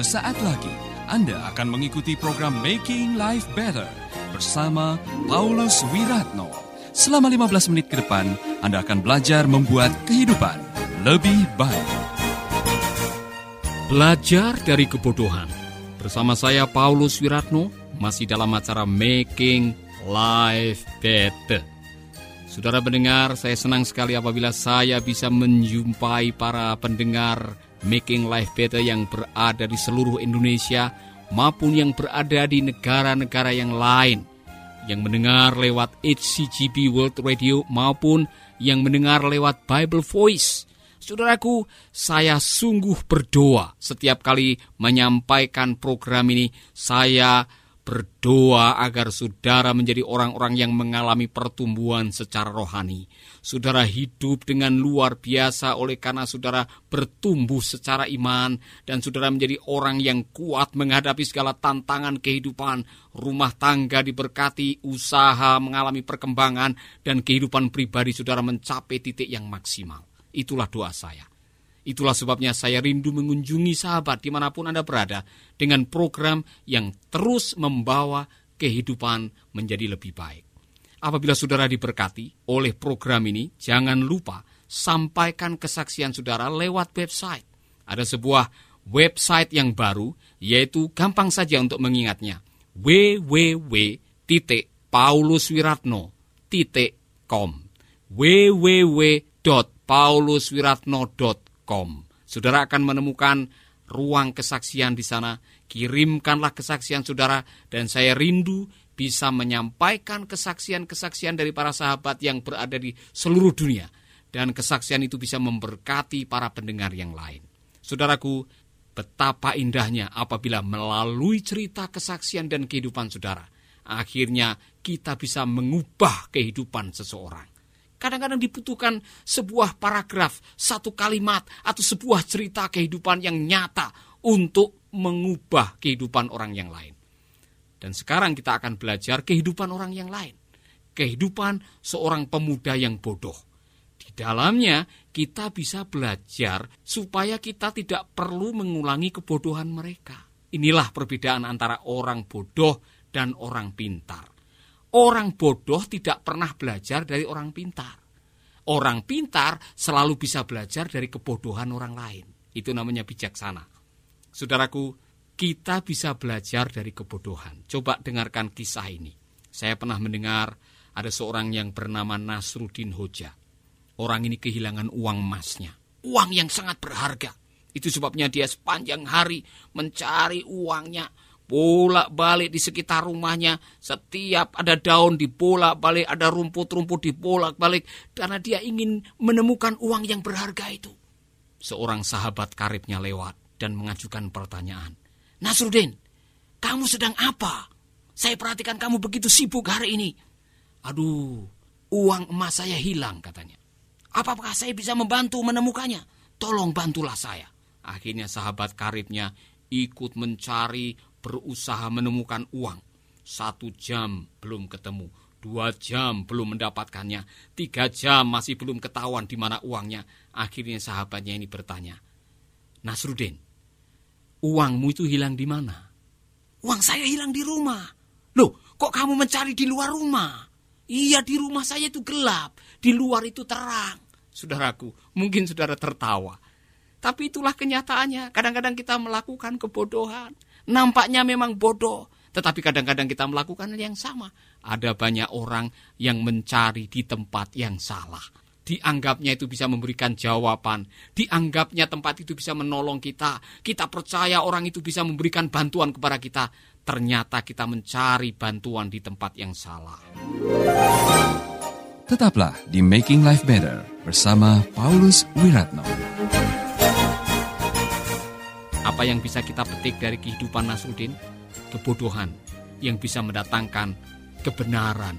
Sesaat lagi Anda akan mengikuti program Making Life Better bersama Paulus Wiratno. Selama 15 menit ke depan, Anda akan belajar membuat kehidupan lebih baik. Belajar dari kebodohan. Bersama saya Paulus Wiratno, masih dalam acara Making Life Better. Saudara pendengar, saya senang sekali apabila saya bisa menjumpai para pendengar Making Life Better yang berada di seluruh Indonesia maupun yang berada di negara-negara yang lain yang mendengar lewat HCGB World Radio maupun yang mendengar lewat Bible Voice. Saudaraku, saya sungguh berdoa setiap kali menyampaikan program ini. Saya berdoa agar saudara menjadi orang-orang yang mengalami pertumbuhan secara rohani. Saudara hidup dengan luar biasa oleh karena saudara bertumbuh secara iman dan saudara menjadi orang yang kuat menghadapi segala tantangan kehidupan. Rumah tangga diberkati, usaha mengalami perkembangan dan kehidupan pribadi saudara mencapai titik yang maksimal. Itulah doa saya. Itulah sebabnya saya rindu mengunjungi sahabat di mana pun Anda berada dengan program yang terus membawa kehidupan menjadi lebih baik. Apabila saudara diberkati oleh program ini, jangan lupa sampaikan kesaksian saudara lewat website. Ada sebuah website yang baru, yaitu gampang saja untuk mengingatnya. www.pauluswiratno.com www.pauluswiratno.com Saudara akan menemukan ruang kesaksian di sana. Kirimkanlah kesaksian saudara dan saya rindu bisa menyampaikan kesaksian-kesaksian dari para sahabat yang berada di seluruh dunia. Dan kesaksian itu bisa memberkati para pendengar yang lain. Saudaraku, betapa indahnya apabila melalui cerita kesaksian dan kehidupan saudara, akhirnya kita bisa mengubah kehidupan seseorang. Kadang-kadang dibutuhkan sebuah paragraf, satu kalimat, atau sebuah cerita kehidupan yang nyata untuk mengubah kehidupan orang yang lain. Dan sekarang kita akan belajar kehidupan orang yang lain. Kehidupan seorang pemuda yang bodoh. Di dalamnya kita bisa belajar supaya kita tidak perlu mengulangi kebodohan mereka. Inilah perbedaan antara orang bodoh dan orang pintar. Orang bodoh tidak pernah belajar dari orang pintar. Orang pintar selalu bisa belajar dari kebodohan orang lain. Itu namanya bijaksana. Saudaraku, kita bisa belajar dari kebodohan. Coba dengarkan kisah ini. Saya pernah mendengar ada seorang yang bernama Nasruddin Hoja. Orang ini kehilangan uang emasnya. Uang yang sangat berharga. Itu sebabnya dia sepanjang hari mencari uangnya. Bolak-balik di sekitar rumahnya. Setiap ada daun dibolak-balik, ada rumput-rumput dibolak-balik. Karena dia ingin menemukan uang yang berharga itu. Seorang sahabat karibnya lewat dan mengajukan pertanyaan. Nasruddin, kamu sedang apa? Saya perhatikan kamu begitu sibuk hari ini. Aduh, uang emas saya hilang katanya. Apakah saya bisa membantu menemukannya? Tolong bantulah saya. Akhirnya sahabat karibnya ikut mencari, berusaha menemukan uang. Satu jam belum ketemu, dua jam belum mendapatkannya, tiga jam masih belum ketahuan di mana uangnya. Akhirnya sahabatnya ini bertanya, Nasruddin, Uangmu itu hilang di mana? Uang saya hilang di rumah. Loh, kok kamu mencari di luar rumah? Iya, di rumah saya itu gelap. Di luar itu terang. Saudaraku, mungkin saudara tertawa. Tapi itulah kenyataannya. Kadang-kadang kita melakukan kebodohan. Nampaknya memang bodoh. Tetapi kadang-kadang kita melakukan yang sama. Ada banyak orang yang mencari di tempat yang salah dianggapnya itu bisa memberikan jawaban, dianggapnya tempat itu bisa menolong kita, kita percaya orang itu bisa memberikan bantuan kepada kita, ternyata kita mencari bantuan di tempat yang salah. Tetaplah di Making Life Better bersama Paulus Wiratno. Apa yang bisa kita petik dari kehidupan Nasruddin? Kebodohan yang bisa mendatangkan kebenaran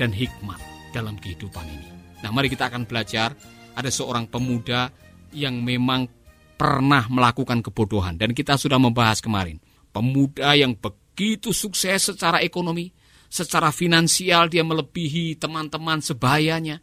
dan hikmat dalam kehidupan ini. Nah, mari kita akan belajar. Ada seorang pemuda yang memang pernah melakukan kebodohan dan kita sudah membahas kemarin. Pemuda yang begitu sukses secara ekonomi, secara finansial dia melebihi teman-teman sebayanya.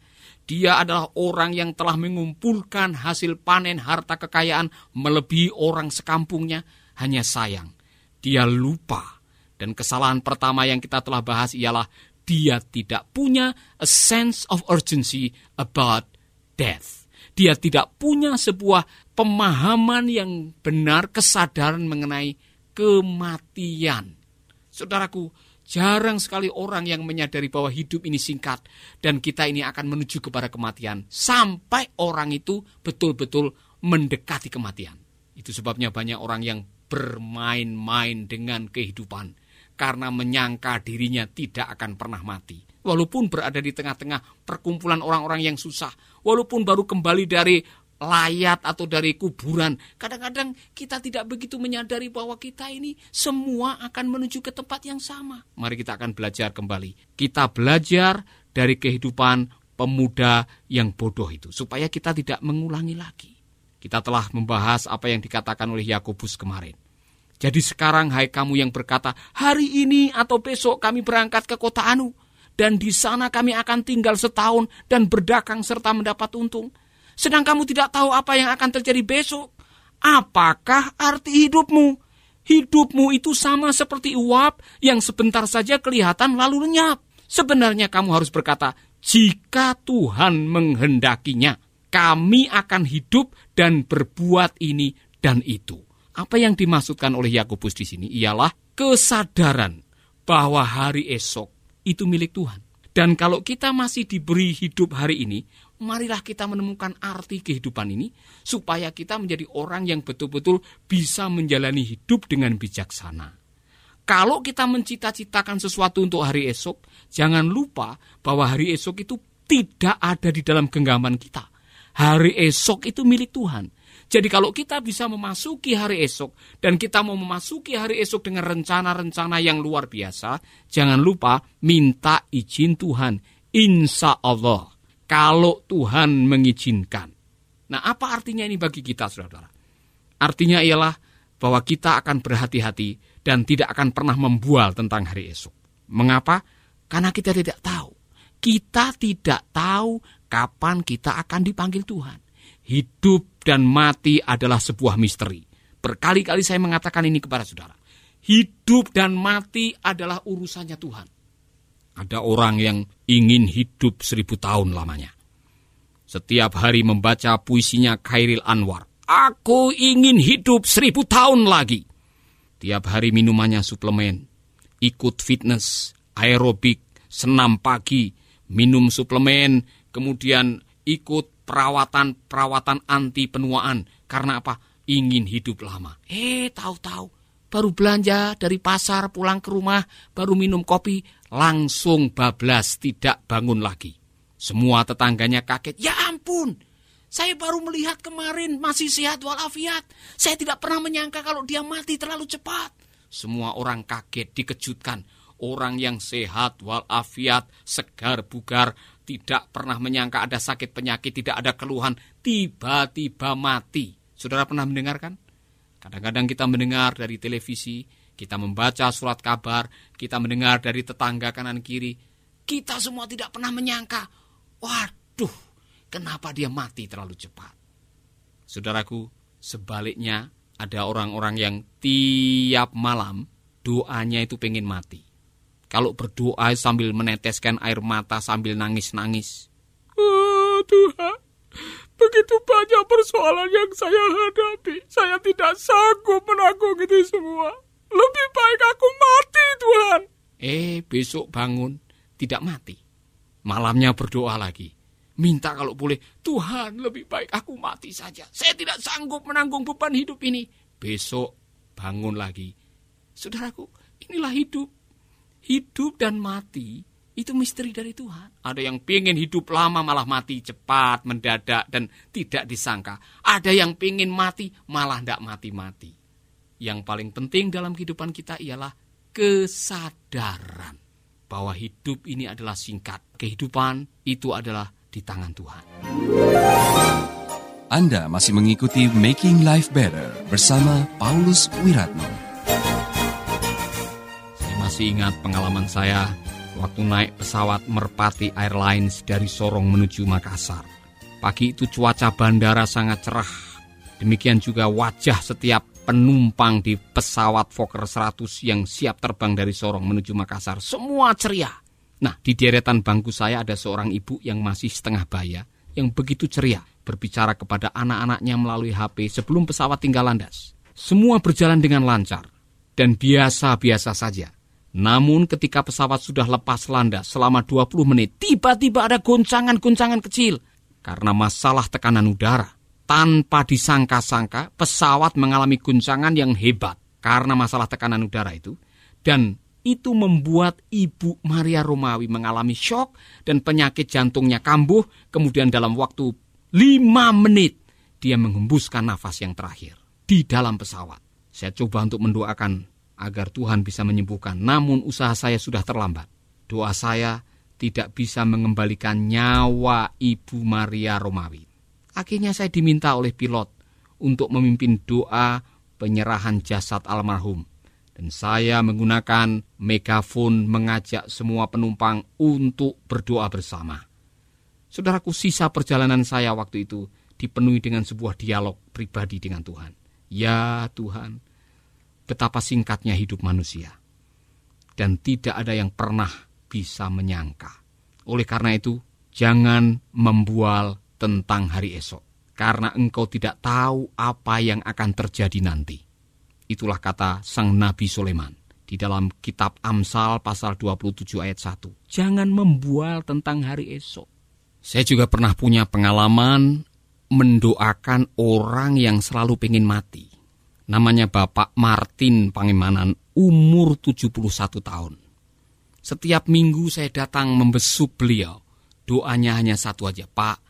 Dia adalah orang yang telah mengumpulkan hasil panen harta kekayaan melebihi orang sekampungnya. hanya sayang. Dia lupa. Dan kesalahan pertama yang kita telah bahas ialah dia tidak punya a sense of urgency about death. Dia tidak punya sebuah pemahaman yang benar, kesadaran mengenai kematian. Saudaraku, jarang sekali orang yang menyadari bahwa hidup ini singkat dan kita ini akan menuju kepada kematian sampai orang itu betul-betul mendekati kematian. Itu sebabnya banyak orang yang bermain-main dengan kehidupan karena menyangka dirinya tidak akan pernah mati. Walaupun berada di tengah-tengah perkumpulan orang-orang yang susah, walaupun baru kembali dari layat atau dari kuburan, kadang-kadang kita tidak begitu menyadari bahwa kita ini semua akan menuju ke tempat yang sama. Mari kita akan belajar kembali. Kita belajar dari kehidupan pemuda yang bodoh itu, supaya kita tidak mengulangi lagi. Kita telah membahas apa yang dikatakan oleh Yakobus kemarin. Jadi sekarang hai kamu yang berkata, hari ini atau besok kami berangkat ke kota Anu, dan di sana kami akan tinggal setahun dan berdagang serta mendapat untung. Sedang kamu tidak tahu apa yang akan terjadi besok. Apakah arti hidupmu? Hidupmu itu sama seperti uap yang sebentar saja kelihatan lalu lenyap. Sebenarnya kamu harus berkata, jika Tuhan menghendakinya, kami akan hidup dan berbuat ini dan itu. Apa yang dimaksudkan oleh Yakobus di sini ialah kesadaran bahwa hari esok itu milik Tuhan. Dan kalau kita masih diberi hidup hari ini, marilah kita menemukan arti kehidupan ini supaya kita menjadi orang yang betul-betul bisa menjalani hidup dengan bijaksana. Kalau kita mencita-citakan sesuatu untuk hari esok, jangan lupa bahwa hari esok itu tidak ada di dalam genggaman kita. Hari esok itu milik Tuhan. Jadi kalau kita bisa memasuki hari esok dan kita mau memasuki hari esok dengan rencana-rencana yang luar biasa, jangan lupa minta izin Tuhan. Insya Allah, kalau Tuhan mengizinkan. Nah, apa artinya ini bagi kita, saudara? Artinya ialah bahwa kita akan berhati-hati dan tidak akan pernah membual tentang hari esok. Mengapa? Karena kita tidak tahu. Kita tidak tahu kapan kita akan dipanggil Tuhan. Hidup dan mati adalah sebuah misteri. Berkali-kali saya mengatakan ini kepada saudara. Hidup dan mati adalah urusannya Tuhan. Ada orang yang ingin hidup seribu tahun lamanya. Setiap hari membaca puisinya Khairil Anwar. Aku ingin hidup seribu tahun lagi. Tiap hari minumannya suplemen. Ikut fitness, aerobik, senam pagi, minum suplemen, kemudian ikut perawatan-perawatan anti penuaan. Karena apa? Ingin hidup lama. Eh, tahu-tahu baru belanja dari pasar pulang ke rumah, baru minum kopi, langsung bablas tidak bangun lagi. Semua tetangganya kaget. Ya ampun, saya baru melihat kemarin masih sehat walafiat. Saya tidak pernah menyangka kalau dia mati terlalu cepat. Semua orang kaget, dikejutkan. Orang yang sehat walafiat, segar bugar, tidak pernah menyangka ada sakit penyakit, tidak ada keluhan, tiba-tiba mati. Saudara pernah mendengarkan? Kadang-kadang kita mendengar dari televisi, kita membaca surat kabar, kita mendengar dari tetangga kanan kiri. Kita semua tidak pernah menyangka, waduh, kenapa dia mati terlalu cepat. Saudaraku, sebaliknya ada orang-orang yang tiap malam doanya itu pengen mati. Kalau berdoa sambil meneteskan air mata sambil nangis-nangis. Oh, Tuhan, begitu banyak persoalan yang saya hadapi. Saya tidak sanggup menanggung itu semua. Lebih baik aku mati, Tuhan. Eh, besok bangun, tidak mati. Malamnya berdoa lagi. Minta kalau boleh, Tuhan lebih baik aku mati saja. Saya tidak sanggup menanggung beban hidup ini. Besok bangun lagi. Saudaraku, inilah hidup hidup dan mati itu misteri dari Tuhan. Ada yang pengen hidup lama malah mati cepat, mendadak, dan tidak disangka. Ada yang pengen mati malah tidak mati-mati. Yang paling penting dalam kehidupan kita ialah kesadaran bahwa hidup ini adalah singkat. Kehidupan itu adalah di tangan Tuhan. Anda masih mengikuti Making Life Better bersama Paulus Wiratno masih ingat pengalaman saya waktu naik pesawat Merpati Airlines dari Sorong menuju Makassar. Pagi itu cuaca bandara sangat cerah. Demikian juga wajah setiap penumpang di pesawat Fokker 100 yang siap terbang dari Sorong menuju Makassar. Semua ceria. Nah, di deretan bangku saya ada seorang ibu yang masih setengah baya, yang begitu ceria, berbicara kepada anak-anaknya melalui HP sebelum pesawat tinggal landas. Semua berjalan dengan lancar, dan biasa-biasa saja. Namun ketika pesawat sudah lepas landas selama 20 menit, tiba-tiba ada goncangan-goncangan kecil. Karena masalah tekanan udara. Tanpa disangka-sangka, pesawat mengalami guncangan yang hebat karena masalah tekanan udara itu. Dan itu membuat Ibu Maria Romawi mengalami shock dan penyakit jantungnya kambuh. Kemudian dalam waktu 5 menit, dia menghembuskan nafas yang terakhir di dalam pesawat. Saya coba untuk mendoakan agar Tuhan bisa menyembuhkan, namun usaha saya sudah terlambat. Doa saya tidak bisa mengembalikan nyawa Ibu Maria Romawi. Akhirnya saya diminta oleh pilot untuk memimpin doa penyerahan jasad almarhum. Dan saya menggunakan megafon mengajak semua penumpang untuk berdoa bersama. Saudaraku, sisa perjalanan saya waktu itu dipenuhi dengan sebuah dialog pribadi dengan Tuhan. Ya Tuhan, betapa singkatnya hidup manusia. Dan tidak ada yang pernah bisa menyangka. Oleh karena itu, jangan membual tentang hari esok, karena engkau tidak tahu apa yang akan terjadi nanti. Itulah kata sang Nabi Sulaiman di dalam kitab Amsal pasal 27 ayat 1. Jangan membual tentang hari esok. Saya juga pernah punya pengalaman mendoakan orang yang selalu pengen mati. Namanya Bapak Martin Pangemanan, umur 71 tahun. Setiap minggu saya datang membesuk beliau. Doanya hanya satu aja, Pak,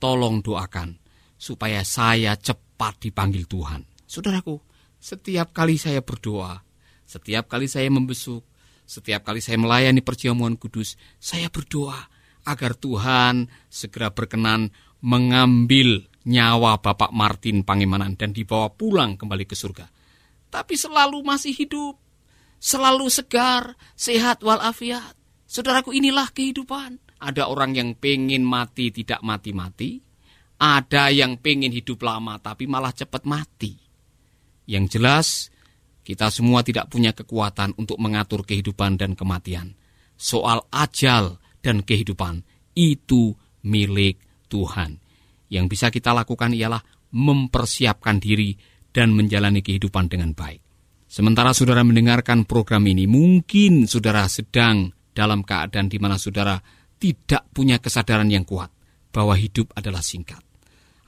tolong doakan supaya saya cepat dipanggil Tuhan. Saudaraku, setiap kali saya berdoa, setiap kali saya membesuk, setiap kali saya melayani perjamuan kudus, saya berdoa agar Tuhan segera berkenan mengambil nyawa Bapak Martin Pangemanan dan dibawa pulang kembali ke surga. Tapi selalu masih hidup, selalu segar, sehat walafiat. Saudaraku inilah kehidupan. Ada orang yang pengen mati tidak mati-mati. Ada yang pengen hidup lama tapi malah cepat mati. Yang jelas, kita semua tidak punya kekuatan untuk mengatur kehidupan dan kematian. Soal ajal dan kehidupan itu milik Tuhan. Yang bisa kita lakukan ialah mempersiapkan diri dan menjalani kehidupan dengan baik. Sementara saudara mendengarkan program ini, mungkin saudara sedang dalam keadaan di mana saudara tidak punya kesadaran yang kuat bahwa hidup adalah singkat.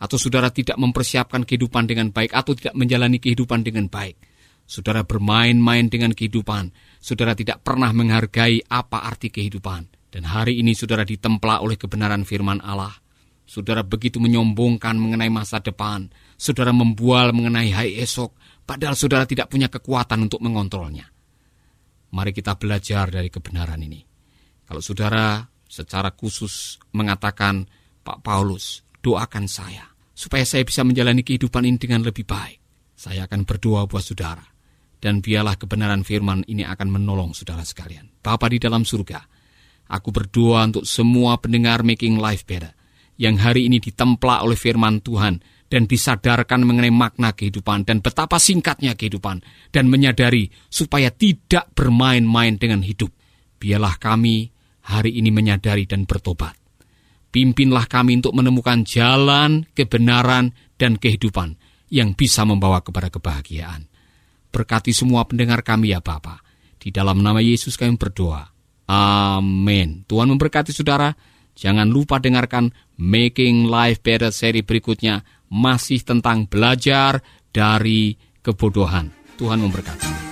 Atau saudara tidak mempersiapkan kehidupan dengan baik atau tidak menjalani kehidupan dengan baik. Saudara bermain-main dengan kehidupan. Saudara tidak pernah menghargai apa arti kehidupan. Dan hari ini saudara ditemplak oleh kebenaran firman Allah. Saudara begitu menyombongkan mengenai masa depan. Saudara membual mengenai hari esok. Padahal saudara tidak punya kekuatan untuk mengontrolnya. Mari kita belajar dari kebenaran ini. Kalau saudara secara khusus mengatakan, Pak Paulus, doakan saya supaya saya bisa menjalani kehidupan ini dengan lebih baik. Saya akan berdoa buat saudara. Dan biarlah kebenaran firman ini akan menolong saudara sekalian. Bapa di dalam surga, aku berdoa untuk semua pendengar Making Life Better yang hari ini ditemplak oleh firman Tuhan dan disadarkan mengenai makna kehidupan dan betapa singkatnya kehidupan dan menyadari supaya tidak bermain-main dengan hidup. Biarlah kami hari ini menyadari dan bertobat. Pimpinlah kami untuk menemukan jalan, kebenaran, dan kehidupan yang bisa membawa kepada kebahagiaan. Berkati semua pendengar kami ya Bapa. Di dalam nama Yesus kami berdoa. Amin. Tuhan memberkati saudara. Jangan lupa dengarkan Making Life Better seri berikutnya. Masih tentang belajar dari kebodohan. Tuhan memberkati.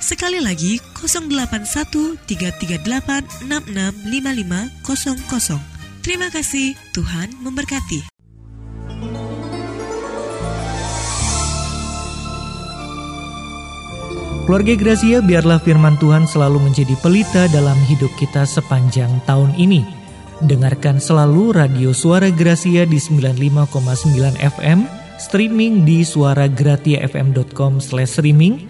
Sekali lagi 081 338 665500. Terima kasih, Tuhan memberkati. keluarga Gracia, biarlah firman Tuhan selalu menjadi pelita dalam hidup kita sepanjang tahun ini. Dengarkan selalu radio Suara Gracia di 95,9 FM, streaming di suaragratiafm.com streaming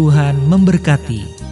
Tuhan memberkati.